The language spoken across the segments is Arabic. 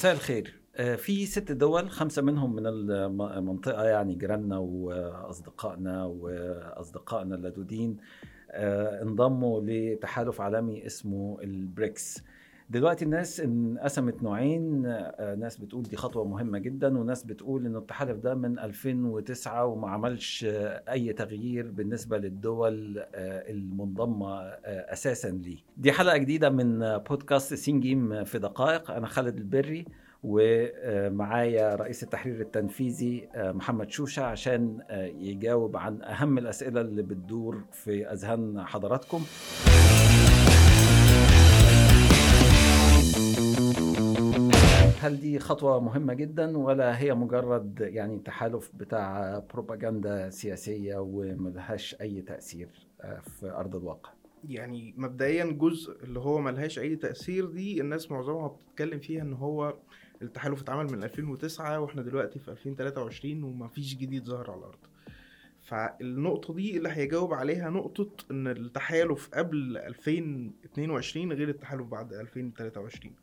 مساء الخير. آه، في ست دول خمسة منهم من المنطقة يعني جيراننا وأصدقائنا وأصدقائنا اللدودين آه، انضموا لتحالف عالمي اسمه البريكس. دلوقتي الناس انقسمت نوعين آه، ناس بتقول دي خطوة مهمة جدا وناس بتقول إن التحالف ده من 2009 وما عملش أي تغيير بالنسبة للدول المنضمة أساسا ليه. دي حلقة جديدة من بودكاست سينجيم في دقائق. أنا خالد البري ومعايا رئيس التحرير التنفيذي محمد شوشة عشان يجاوب عن أهم الأسئلة اللي بتدور في أذهان حضراتكم. هل دي خطوة مهمة جدا ولا هي مجرد يعني تحالف بتاع بروباجندا سياسية وملهاش أي تأثير في أرض الواقع؟ يعني مبدئيا جزء اللي هو ملهاش أي تأثير دي الناس معظمها بتتكلم فيها إن هو التحالف اتعمل من 2009 وإحنا دلوقتي في 2023 ومفيش جديد ظهر على الأرض فالنقطة دي اللي هيجاوب عليها نقطة إن التحالف قبل 2022 غير التحالف بعد 2023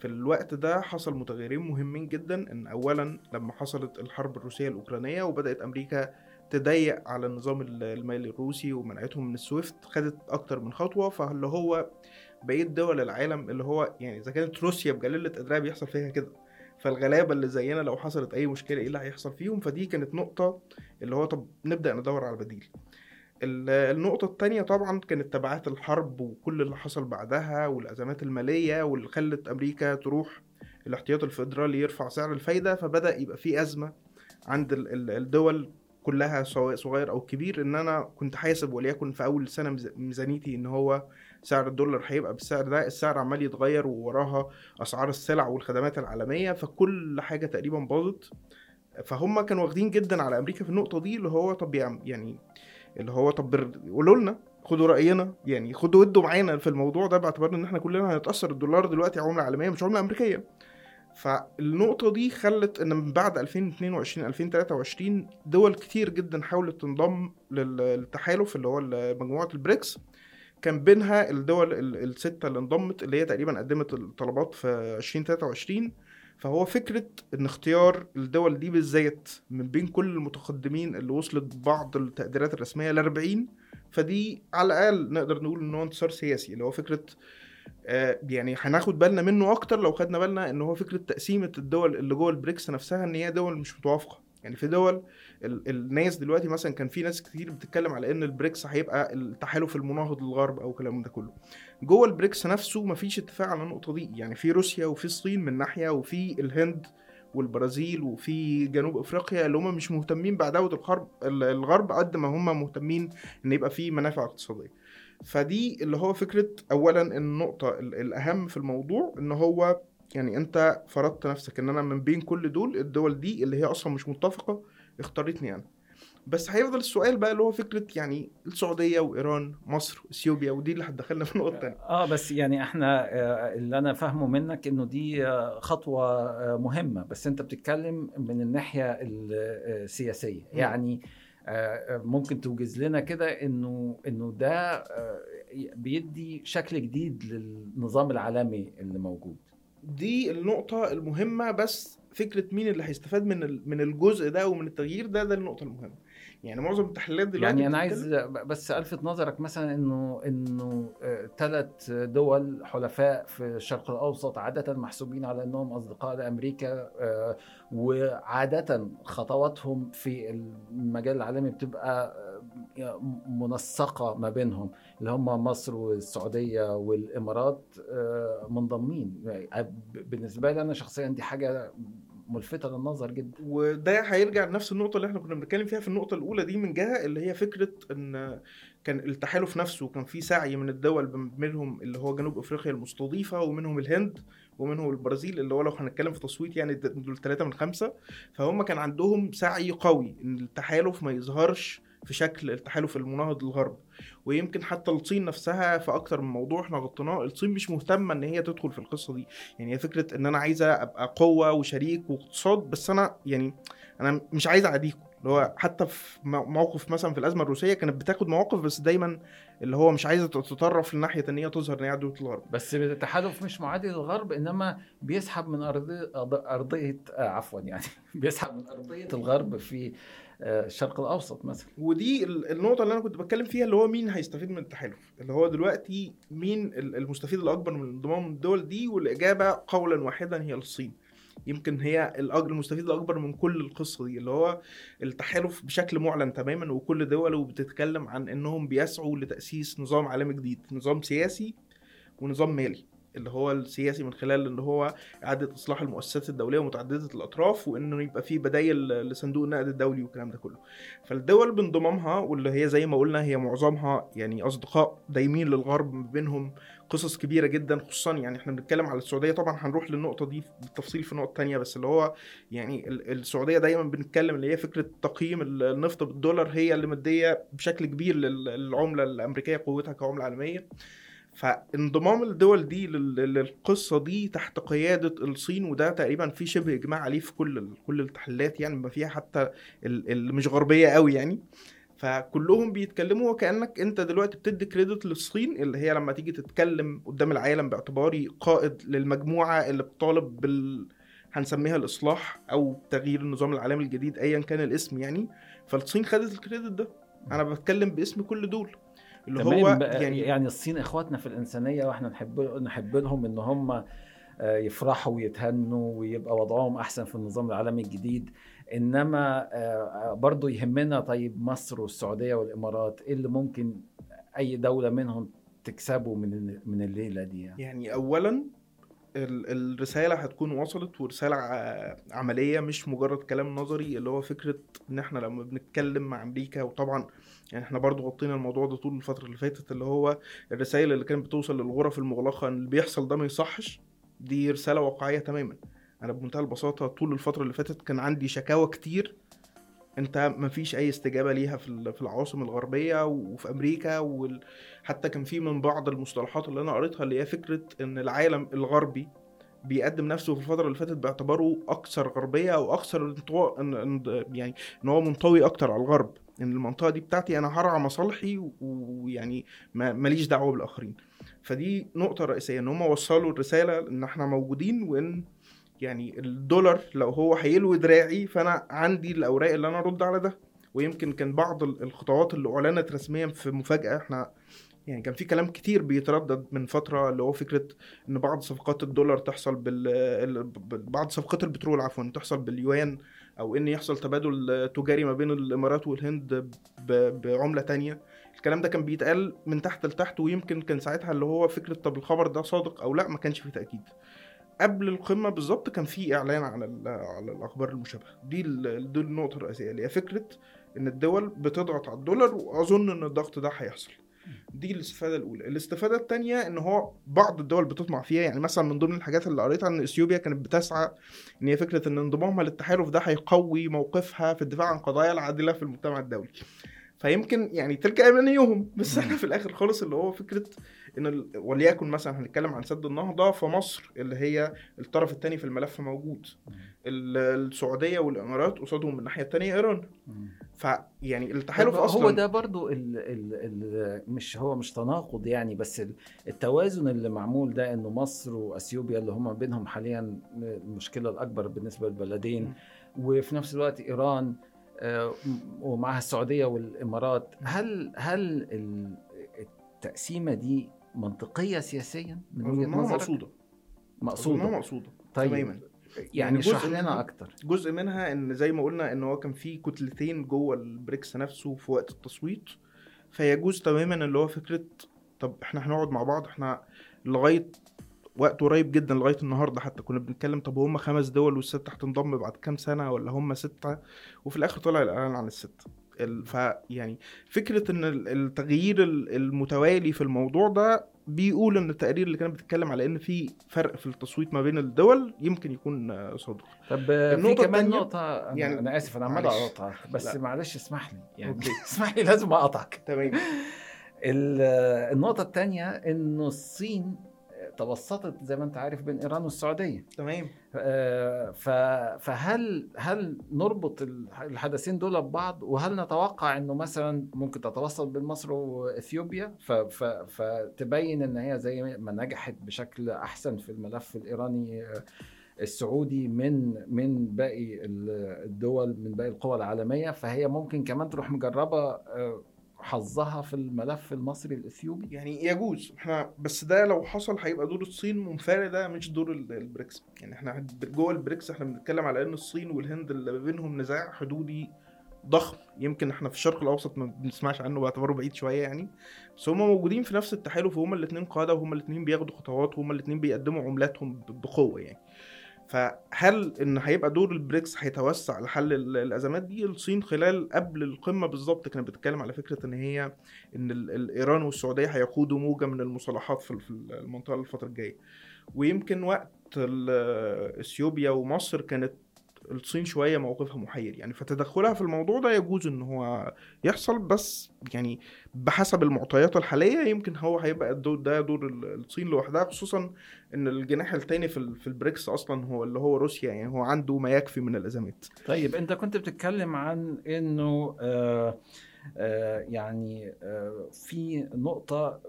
في الوقت ده حصل متغيرين مهمين جدا إن أولا لما حصلت الحرب الروسية الأوكرانية وبدأت أمريكا تضيق على النظام المالي الروسي ومنعتهم من السويفت خدت أكتر من خطوة. فاللي هو بقية دول العالم اللي هو يعني إذا كانت روسيا بجلالة قدرها بيحصل فيها كده فالغلابة اللي زينا لو حصلت أي مشكلة إيه اللي هيحصل فيهم؟ فدي كانت نقطة اللي هو طب نبدأ ندور على بديل. النقطة التانية طبعا كانت تبعات الحرب وكل اللي حصل بعدها والأزمات المالية واللي خلت أمريكا تروح الاحتياط الفيدرالي يرفع سعر الفايدة فبدأ يبقى في أزمة عند الدول كلها سواء صغير أو كبير. إن أنا كنت حاسب وليكن في أول سنة ميزانيتي إن هو سعر الدولار هيبقى بالسعر ده السعر عمال يتغير ووراها أسعار السلع والخدمات العالمية فكل حاجة تقريبا باظت. فهم كانوا واخدين جدا على أمريكا في النقطة دي اللي هو طب يعني اللي هو طب قولوا لنا خدوا رأينا يعني خدوا ودوا معانا في الموضوع ده باعتبار إن إحنا كلنا هنتأثر. الدولار دلوقتي عملة عالمية مش عملة أمريكية. فالنقطة دي خلت إن من بعد 2022 2023 دول كتير جدا حاولت تنضم للتحالف اللي هو مجموعة البريكس. كان بينها الدول الستة اللي انضمت اللي هي تقريبا قدمت الطلبات في 2023 فهو فكرة إن اختيار الدول دي بالذات من بين كل المتقدمين اللي وصلت بعض التقديرات الرسمية ل 40 فدي على الأقل نقدر نقول إن هو انتصار سياسي اللي هو فكرة آه، يعني هناخد بالنا منه أكتر لو خدنا بالنا إن هو فكرة تقسيمة الدول اللي جوه البريكس نفسها إن هي دول مش متوافقة. يعني في دول ال الناس دلوقتي مثلا كان في ناس كتير بتتكلم على إن البريكس هيبقى التحالف المناهض للغرب أو الكلام ده كله. جوه البريكس نفسه مفيش اتفاق على النقطة دي. يعني في روسيا وفي الصين من ناحية وفي الهند والبرازيل وفي جنوب أفريقيا اللي هم مش مهتمين بعداوة الغرب الغرب قد ما هم مهتمين إن يبقى في منافع اقتصادية. فدي اللي هو فكرة اولا النقطة الأهم في الموضوع إن هو يعني أنت فرضت نفسك إن أنا من بين كل دول الدول دي اللي هي أصلا مش متفقة اختارتني أنا. بس هيفضل السؤال بقى اللي هو فكرة يعني السعودية وإيران مصر إثيوبيا ودي اللي هتدخلنا في نقطة ثانية آه بس يعني إحنا آه، اللي أنا فاهمه منك إنه دي آه، خطوة آه، مهمة. بس أنت بتتكلم من الناحية السياسيه يعني ممكن توجز لنا كده إنه إنه ده بيدي شكل جديد للنظام العالمي اللي موجود. دي النقطة المهمة. بس فكرة مين اللي هيستفاد من من الجزء ده ومن التغيير ده ده النقطة المهمة. يعني معظم التحليلات دلوقتي يعني أنا عايز بس ألفت نظرك مثلا إنه إنه ثلاث آه، دول حلفاء في الشرق الأوسط عادة محسوبين على إنهم أصدقاء لأمريكا آه، وعادة خطواتهم في المجال العالمي بتبقى منسقة ما بينهم اللي هم مصر والسعودية والإمارات منضمين. يعني بالنسبة لي أنا شخصيا دي حاجة ملفتة للنظر جدا. وده هيرجع لنفس النقطة اللي إحنا كنا بنتكلم فيها في النقطة الأولى دي من جهة اللي هي فكرة إن كان التحالف نفسه كان في سعي من الدول منهم اللي هو جنوب أفريقيا المستضيفة ومنهم الهند ومنهم البرازيل اللي هو لو هنتكلم في تصويت يعني دول ثلاثة من خمسة. فهم كان عندهم سعي قوي إن التحالف ما يظهرش في شكل التحالف المناهض للغرب. ويمكن حتى الصين نفسها في أكتر من موضوع إحنا غطيناه الصين مش مهتمة إن هي تدخل في القصة دي. يعني هي فكرة إن أنا عايزة أبقى قوة وشريك واقتصاد بس أنا يعني أنا مش عايز اعاديكم اللي هو حتى في موقف مثلا في الأزمة الروسية كانت بتاخد مواقف بس دايما اللي هو مش عايزة تتطرف لناحيه إن هي تظهر إن هي عدوة الغرب. بس التحالف مش معادي للغرب إنما بيسحب من أرضية أرضية عفوا يعني بيسحب من أرضية الغرب في الشرق الأوسط مثلا. ودي ال- النقطة اللي أنا كنت بتكلم فيها اللي هو مين هيستفيد من التحالف. اللي هو دلوقتي مين ال- المستفيد الأكبر من انضمام الدول دي والإجابة قولا واحدا هي الصين. يمكن هي الأج- المستفيد الأكبر من كل القصة دي اللي هو التحالف بشكل معلن تماما وكل دوله بتتكلم عن إنهم بيسعوا لتأسيس نظام عالمي جديد نظام سياسي ونظام مالي. اللي هو السياسي من خلال إن هو إعادة إصلاح المؤسسات الدولية ومتعددة الأطراف وإنه يبقى في بدايل لصندوق النقد الدولي والكلام ده كله. فالدول بانضمامها واللي هي زي ما قلنا هي معظمها يعني أصدقاء دايمين للغرب ما بينهم قصص كبيرة جدا خصوصا يعني إحنا بنتكلم على السعودية. طبعا هنروح للنقطة دي بالتفصيل في نقطه تانية بس اللي هو يعني ال- السعودية دايما بنتكلم اللي هي فكرة تقييم ال- النفط بالدولار هي اللي مدية بشكل كبير لل- للعملة الأمريكية قوتها كعملة عالمية. فانضمام الدول دي لل- للقصة دي تحت قيادة الصين وده تقريبا في شبه إجماع عليه في كل كل التحليلات يعني ما فيها حتى ال- اللي مش غربية قوي يعني. فكلهم بيتكلموا وكأنك أنت دلوقتي بتدي كريدت للصين اللي هي لما تيجي تتكلم قدام العالم باعتباري قائد للمجموعة اللي بتطالب بال هنسميها الإصلاح أو تغيير النظام العالمي الجديد ايا كان الاسم يعني. فالصين خدت الكريدت ده. أنا بتكلم باسم كل دول. اللي هو تمام يعني يعني الصين إخواتنا في الإنسانية وإحنا نحب نحب لهم إن هم آه، يفرحوا ويتهنوا ويبقى وضعهم أحسن في النظام العالمي الجديد إنما آه، برضو يهمنا طيب مصر والسعودية والإمارات إيه اللي ممكن أي دولة منهم تكسبه من من الليلة دي يعني. يعني اولا الرسالة هتكون وصلت ورسالة عملية مش مجرد كلام نظري اللي هو فكرة إن إحنا لما بنتكلم مع أمريكا. وطبعا يعني إحنا برضو غطينا الموضوع ده طول الفترة اللي فاتت اللي هو الرسائل اللي كانت بتوصل للغرف المغلقة إن اللي بيحصل ده ما يصحش دي رسالة واقعية تماما. أنا بمنتهى البساطة طول الفترة اللي فاتت كان عندي شكاوى كتير انت ما فيش اي استجابة ليها في في العواصم الغربية وفي أمريكا وال... حتى كان في من بعض المصطلحات اللي أنا قريتها اللي هي فكرة إن العالم الغربي بيقدم نفسه في الفترة اللي فاتت باعتباره أكثر غربية أو أكثر انطواء يعني إن هو منطوي أكتر على الغرب. إن المنطقة دي بتاعتي أنا هرعى مصالحي ويعني ما- ماليش دعوة بالآخرين. فدي نقطة رئيسية إن هم وصلوا الرسالة إن إحنا موجودين وإن يعني الدولار لو هو هيلوي دراعي فأنا عندي الأوراق اللي أنا أرد على ده. ويمكن كان بعض ال- الخطوات اللي أعلنت رسميا في مفاجأة. إحنا يعني كان في كلام كتير بيتردد من فترة اللي هو فكرة إن بعض صفقات الدولار تحصل بال بعض صفقات البترول عفوا تحصل باليوان أو إن يحصل تبادل تجاري ما بين الإمارات والهند بعملة تانية. الكلام ده كان بيتقال من تحت لتحت ويمكن كان ساعتها اللي هو فكرة طب الخبر ده صادق أو لأ ما كانش فيه تأكيد. قبل القمة بالظبط كان في إعلان على ال- على الأخبار المشابهة. دي دي النقطة الرئيسية اللي هي فكرة إن الدول بتضغط على الدولار وأظن إن الضغط ده هيحصل. دي الاستفادة الأولى. الاستفادة الثانية إن هو بعض الدول بتطمع فيها يعني مثلا من ضمن الحاجات اللي قريتها إن إثيوبيا كانت بتسعى إن هي فكرة إن انضمامها للتحالف ده هيقوي موقفها في الدفاع عن قضايا العادلة في المجتمع الدولي. فيمكن يعني تلك أمانيهم بس إحنا في الآخر خالص اللي هو فكرة إن ال... وليكن مثلا هنتكلم عن سد النهضة فمصر اللي هي الطرف الثاني في الملف موجود. ال- السعودية والإمارات قصادهم من الناحيه الثانية إيران. فيعني التحالف أصلا هو ده برضو ال ال ال مش هو مش تناقض يعني بس ال- التوازن اللي معمول ده إنه مصر وأثيوبيا اللي هم بينهم حاليا المشكلة الأكبر بالنسبة للبلدين وفي نفس الوقت إيران آه، ومعها السعودية والإمارات. هل هل ال- التقسيمة دي منطقية سياسيا من وجهة نظرك؟ مقصودة. مقصودة. مقصودة طيب تماما. يعني اشرح جزء لنا منها- أكتر. جزء منها إن زي ما قلنا إن هو كان في كتلتين جوه البريكس نفسه في وقت التصويت فيجوز تماما اللي هو فكرة طب إحنا هنقعد مع بعض إحنا لغاية وقت قريب جدا لغاية النهارده حتى كنا بنتكلم طب هم خمس دول والسته هتنضم بعد كام سنة ولا هم ستة؟ وفي الآخر طلع الإعلان عن الستة. ال- فيعني فكرة إن ال- التغيير ال- المتوالي في الموضوع ده بيقول إن التقارير اللي كانت بتتكلم على إن في فرق في التصويت ما بين الدول يمكن يكون صادق طب آه، في كمان أنا, يعني- أنا آسف أنا عمال. أقطعك بس لا. معلش اسمح لي يعني. اسمح لي لازم أقطعك تمام ال- النقطة الثانية إنه الصين توسطت زي ما انت عارف بين إيران والسعودية. تمام. آه، فهل هل نربط الح- الحدثين دول ببعض؟ وهل نتوقع إنه مثلا ممكن تتوسط بين مصر وإثيوبيا؟ فتبين إن هي زي ما نجحت بشكل أحسن في الملف الإيراني آه، السعودي من من باقي ال- الدول من باقي القوى العالمية. فهي ممكن كمان تروح مجربة آه، حظها في الملف المصري الإثيوبي؟ يعني يجوز. إحنا بس ده لو حصل هيبقى دور الصين منفرده مش دور ال- البريكس. يعني إحنا جوه البريكس إحنا بنتكلم على إن الصين والهند اللي بينهم نزاع حدودي ضخم. يمكن إحنا في الشرق الأوسط ما بنسمعش عنه باعتباره بعيد شوية يعني. بس هم موجودين في نفس التحالف وهم الاثنين قادة وهم الاثنين بياخدوا خطوات وهم الاثنين بيقدموا عملاتهم بقوة يعني. فهل إن هيبقى دور البريكس هيتوسع لحل ال- الأزمات دي؟ الصين خلال قبل القمة بالظبط كانت بتتكلم على فكرة إن هي إن إيران والسعودية هيقودوا موجة من المصالحات في ال- في المنطقة الفترة الجاية. ويمكن وقت إثيوبيا ومصر كانت الصين شوية موقفها محير. يعني فتدخلها في الموضوع ده يجوز إن هو يحصل بس يعني بحسب المعطيات الحالية يمكن هو هيبقى الدور ده دور ال- الصين لوحدها خصوصا إن الجناح التاني في في البريكس أصلا هو اللي هو روسيا. يعني هو عنده ما يكفي من الأزمات. طيب أنت كنت بتتكلم عن إنه آه يعني آه في نقطة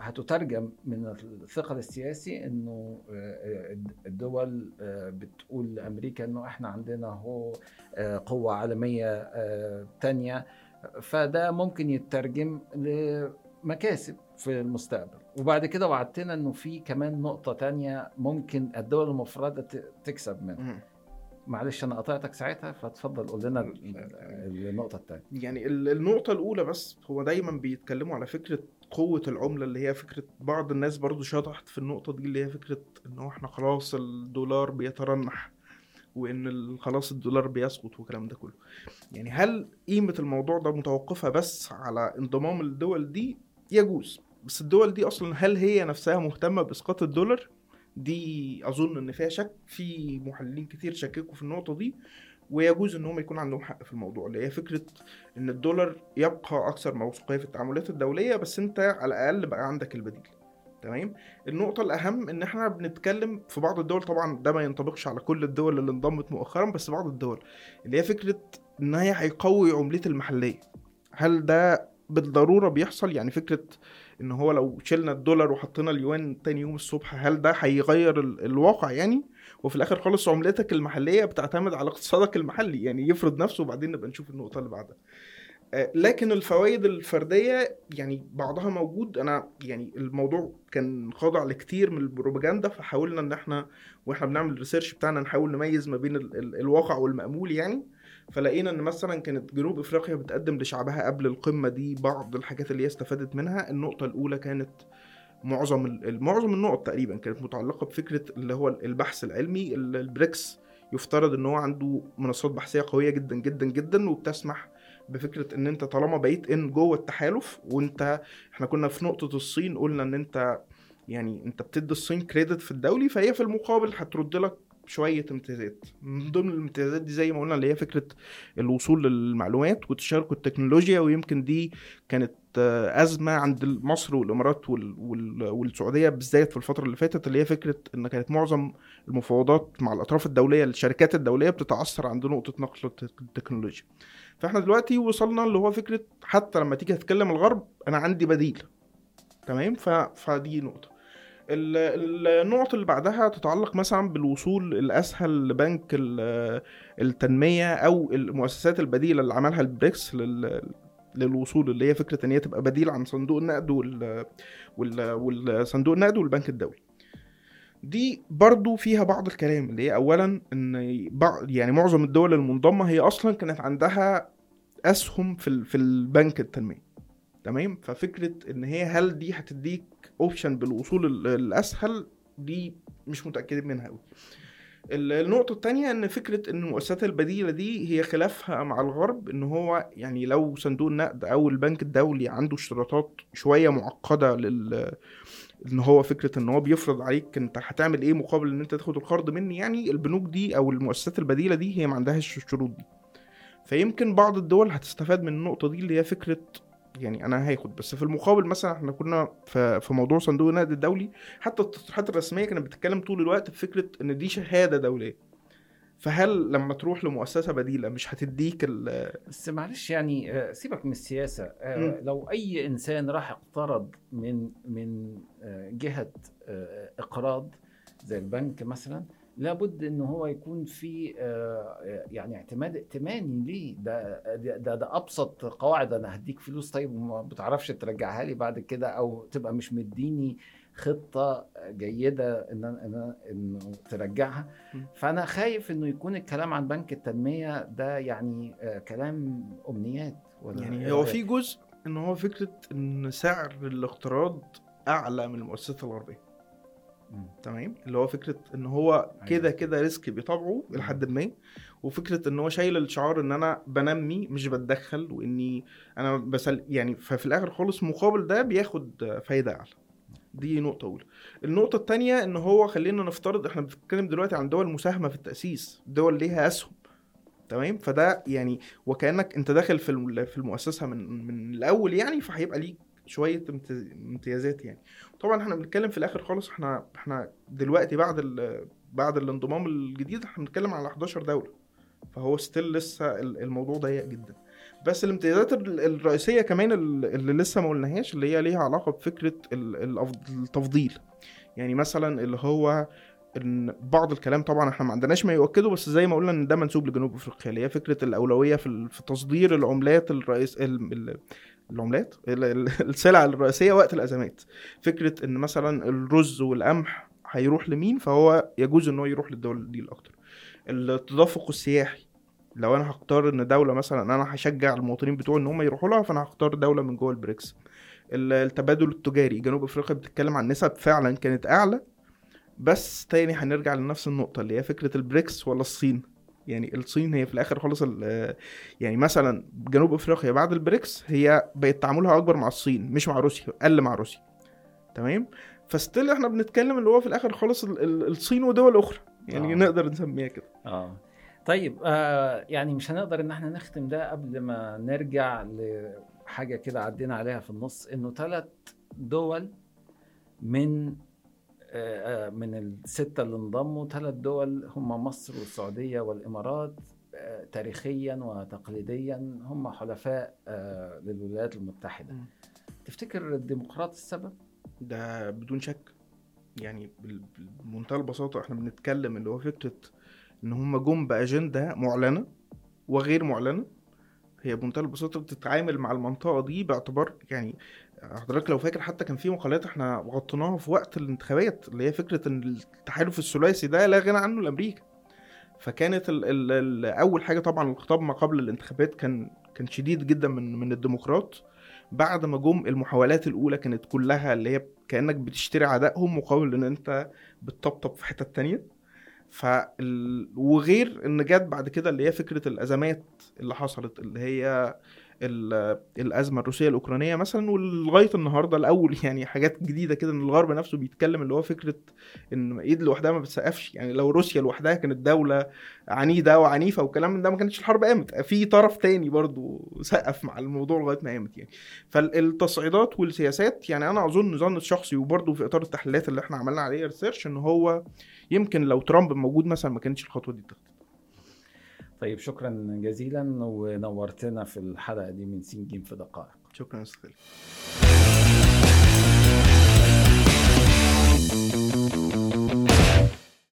هتترجم من الثقل السياسي إنه آه، الدول آه، بتقول لأمريكا إنه إحنا عندنا هو آه، قوة عالمية آه، تانية فده ممكن يترجم لمكاسب في المستقبل. وبعد كده وعدتنا إنه في كمان نقطة تانية ممكن الدول المفردة تكسب منها. معلش أنا قطعتك ساعتها فتفضل قول لنا ال- النقطة الثانية يعني ال- النقطة الأولى بس هو دايما بيتكلموا على فكرة قوة العملة اللي هي فكرة بعض الناس برضو شطحت في النقطة دي اللي هي فكرة إن هو إحنا خلاص الدولار بيترنح وإن ال- خلاص الدولار بيسقط والكلام ده كله. يعني هل قيمة الموضوع ده متوقفة بس على انضمام الدول دي؟ يجوز بس الدول دي أصلا هل هي نفسها مهتمة بإسقاط الدولار؟ دي أظن إن فيها شك في محللين كتير شككوا في النقطة دي ويجوز إن هم يكون عندهم حق في الموضوع اللي هي فكرة إن الدولار يبقى أكثر موثوقية في التعاملات الدولية بس أنت على الأقل بقى عندك البديل. تمام؟ النقطة الأهم إن إحنا بنتكلم في بعض الدول طبعا ده ما ينطبقش على كل الدول اللي انضمت مؤخرا بس بعض الدول اللي هي فكرة إن هي هيقوي عملتها المحلية. هل ده بالضرورة بيحصل؟ يعني فكرة إن هو لو شلنا الدولار وحطينا اليوان تاني يوم الصبح هل ده هيغير ال- الواقع يعني؟ وفي الآخر خالص عملتك المحلية بتعتمد على اقتصادك المحلي يعني يفرض نفسه وبعدين نبقى نشوف النقطة اللي بعدها. آه، لكن الفوائد الفردية يعني بعضها موجود. أنا يعني الموضوع كان خاضع لكتير من البروباجندا فحاولنا إن إحنا وإحنا بنعمل الريسيرش بتاعنا نحاول نميز ما بين ال ال الواقع والمأمول يعني. فلقينا إن مثلا كانت جنوب إفريقيا بتقدم لشعبها قبل القمة دي بعض الحاجات اللي هي استفادت منها. النقطة الأولى كانت معظم معظم النقط تقريبا كانت متعلقة بفكرة اللي هو البحث العلمي. ال- البريكس يفترض إن هو عنده منصات بحثية قوية جدا جدا جدا وبتسمح بفكرة إن أنت طالما بقيت إن جوه التحالف وأنت إحنا كنا في نقطة الصين قلنا إن أنت يعني أنت بتدي الصين كريدت في الدولي فهي في المقابل هترد لك شوية امتيازات. من ضمن الامتيازات دي زي ما قلنا اللي هي فكرة الوصول للمعلومات وتشارك التكنولوجيا ويمكن دي كانت أزمة عند مصر والإمارات وال... وال... والسعودية بالذات في الفترة اللي فاتت اللي هي فكرة إن كانت معظم المفاوضات مع الأطراف الدولية الشركات الدولية بتتعثر عند نقطة نقل التك- التكنولوجيا. فإحنا دلوقتي وصلنا اللي هو فكرة حتى لما تيجي تتكلم الغرب أنا عندي بديل. تمام. فدي نقطة. النقط اللي بعدها تتعلق مثلا بالوصول الأسهل لبنك ال- التنمية أو المؤسسات البديلة اللي عملها البريكس لل للوصول اللي هي فكرة إن هي تبقى بديل عن صندوق النقد وال... وال... والصندوق النقد والبنك الدولي دي برضو فيها بعض الكلام اللي هي اولا إن يعني معظم الدول المنضمة هي أصلا كانت عندها أسهم في. في البنك التنمية تمام ففكرة إن هي هل دي هتديك اوبشن بالوصول ال- الأسهل دي مش متأكدين منها قوي النقطة التانية إن فكرة إن المؤسسات البديلة دي هي خلافها مع الغرب إن هو يعني لو صندوق النقد أو البنك الدولي عنده اشتراطات شوية معقدة لل إن هو فكرة إن هو بيفرض عليك أنت هتعمل إيه مقابل إن أنت تاخد القرض مني يعني البنوك دي أو المؤسسات البديلة دي هي ما عندهاش الشروط دي. فيمكن بعض الدول هتستفاد من النقطة دي اللي هي فكرة يعني أنا هاخد. بس في المقابل مثلا إحنا كنا في في موضوع صندوق النقد الدولي حتى التصريحات الرسمية كانت بتتكلم طول الوقت بفكره إن دي شهادة دولية. فهل لما تروح لمؤسسة بديلة مش هتديك ال بس معلش يعني آه، سيبك من السياسة. آه،. لو أي إنسان راح اقترض من من آه، جهة إقراض زي البنك مثلا لابد إن هو يكون في آه، يعني اعتماد ائتماني ليه ده ده, ده, أبسط قواعد أنا هديك فلوس طيب وما بتعرفش ترجعها لي بعد كده أو تبقى مش مديني خطة جيدة إن أنا- إن أنا- انه ترجعها. فأنا خايف إنه يكون الكلام عن بنك التنمية ده يعني آه، كلام أمنيات ولا يعني إيه هو؟ في جزء إن هو فكرة إن سعر الاقتراض أعلى من المؤسسات الغربية. تمام اللي هو فكرة إن هو كده كده ريسك بيطبعه إلى حد ما وفكرة إن هو شايل الشعار إن أنا بنمي مش بتدخل وإني أنا بسل يعني ففي الآخر خالص مقابل ده بياخد فايدة أعلى دي نقطة أولى. النقطة التانية إن هو خلينا نفترض إحنا بنتكلم دلوقتي عن دول مساهمة في التأسيس، دول ليها أسهم. تمام؟ فده يعني وكأنك أنت داخل في في المؤسسة من من الأول يعني فهيبقى ليك امتياز- امتيازات يعني. طبعا إحنا بنتكلم في الآخر خالص إحنا إحنا دلوقتي بعد ال بعد الانضمام الجديد إحنا بنتكلم على 11 دولة. فهو ستيل لسه ال- الموضوع ضيق جدا. بس الامتيازات ال- الرئيسية كمان ال- اللي لسه ما قلناهاش اللي هي ليها علاقة بفكرة التفضيل يعني مثلا اللي هو إن بعض الكلام طبعا إحنا ما عندناش ما يؤكده بس زي ما قلنا إن ده منسوب لجنوب أفريقيا اللي هي فكرة الأولوية في تصدير العملات الرئيس ال- ال- العملات ال- ال- السلع الرئيسية وقت الأزمات. فكرة إن مثلا الرز والقمح هيروح لمين؟ فهو يجوز إن هو يروح للدول دي الأكتر. التدفق السياحي لو أنا هختار إن دولة مثلا أنا هشجع المواطنين بتوعي إن هم يروحوا لها فأنا هختار دولة من جوه البريكس. ال- التبادل التجاري جنوب أفريقيا بتتكلم عن نسب فعلا كانت أعلى بس تاني هنرجع لنفس النقطة اللي هي فكرة البريكس ولا الصين. يعني الصين هي في الآخر خالص ال- يعني مثلا جنوب أفريقيا بعد البريكس هي بقت تعاملها أكبر مع الصين مش مع روسيا أقل مع روسيا. تمام؟ فستيل إحنا بنتكلم اللي هو في الآخر خالص ال- ال- الصين ودول أخرى. يعني آه. نقدر نسميها كده. آه. طيب آه يعني مش هنقدر إن إحنا نختم ده قبل ما نرجع لحاجة كده عدينا عليها في النص إنه ثلاث دول من من الستة اللي انضموا ثلاث دول هم مصر والسعودية والإمارات آه تاريخيا وتقليديا هم حلفاء آه للولايات المتحدة مم. تفتكر الديمقراط السبب؟ ده بدون شك يعني بمنتهى البساطة إحنا بنتكلم اللي هو فكرة إن هم جم بأجندة معلنة وغير معلنة هي بمنتهى البساطة بتتعامل مع المنطقة دي باعتبار يعني حضرتك لو فاكر حتى كان في مقالات إحنا غطيناها في وقت الانتخابات اللي هي فكرة إن التحالف الثلاثي ده لا غنى عنه لأمريكا فكانت ال ال ال أول حاجة طبعا الخطاب ما قبل الانتخابات كان كان شديد جدا من من الديمقراط. بعد ما جم المحاولات الأولى كانت كلها اللي هي كأنك بتشتري عدائهم مقابل إن أنت بتطبطب في حتة تانية. فال... وغير إن جت بعد كده اللي هي فكرة الأزمات اللي حصلت اللي هي الأزمة الروسية الأوكرانية مثلا ولغاية النهارده الأول يعني حاجات جديدة كده إن الغرب نفسه بيتكلم اللي هو فكرة إن إيد لوحدها ما بتسقفش. يعني لو روسيا لوحدها كانت دولة عنيدة وعنيفة والكلام ده ما كانتش الحرب قامت. في طرف تاني برضو سقف مع الموضوع لغاية ما قامت يعني. فالتصعيدات والسياسات يعني أنا أظن ظن شخصي وبرضو في إطار التحليلات اللي إحنا عملنا عليها research إن هو يمكن لو ترامب موجود مثلا ما كانتش الخطوة دي اتخذت. طيب شكرا جزيلا ونورتنا في الحلقة دي من سين جيم في دقائق. شكرا أستاذ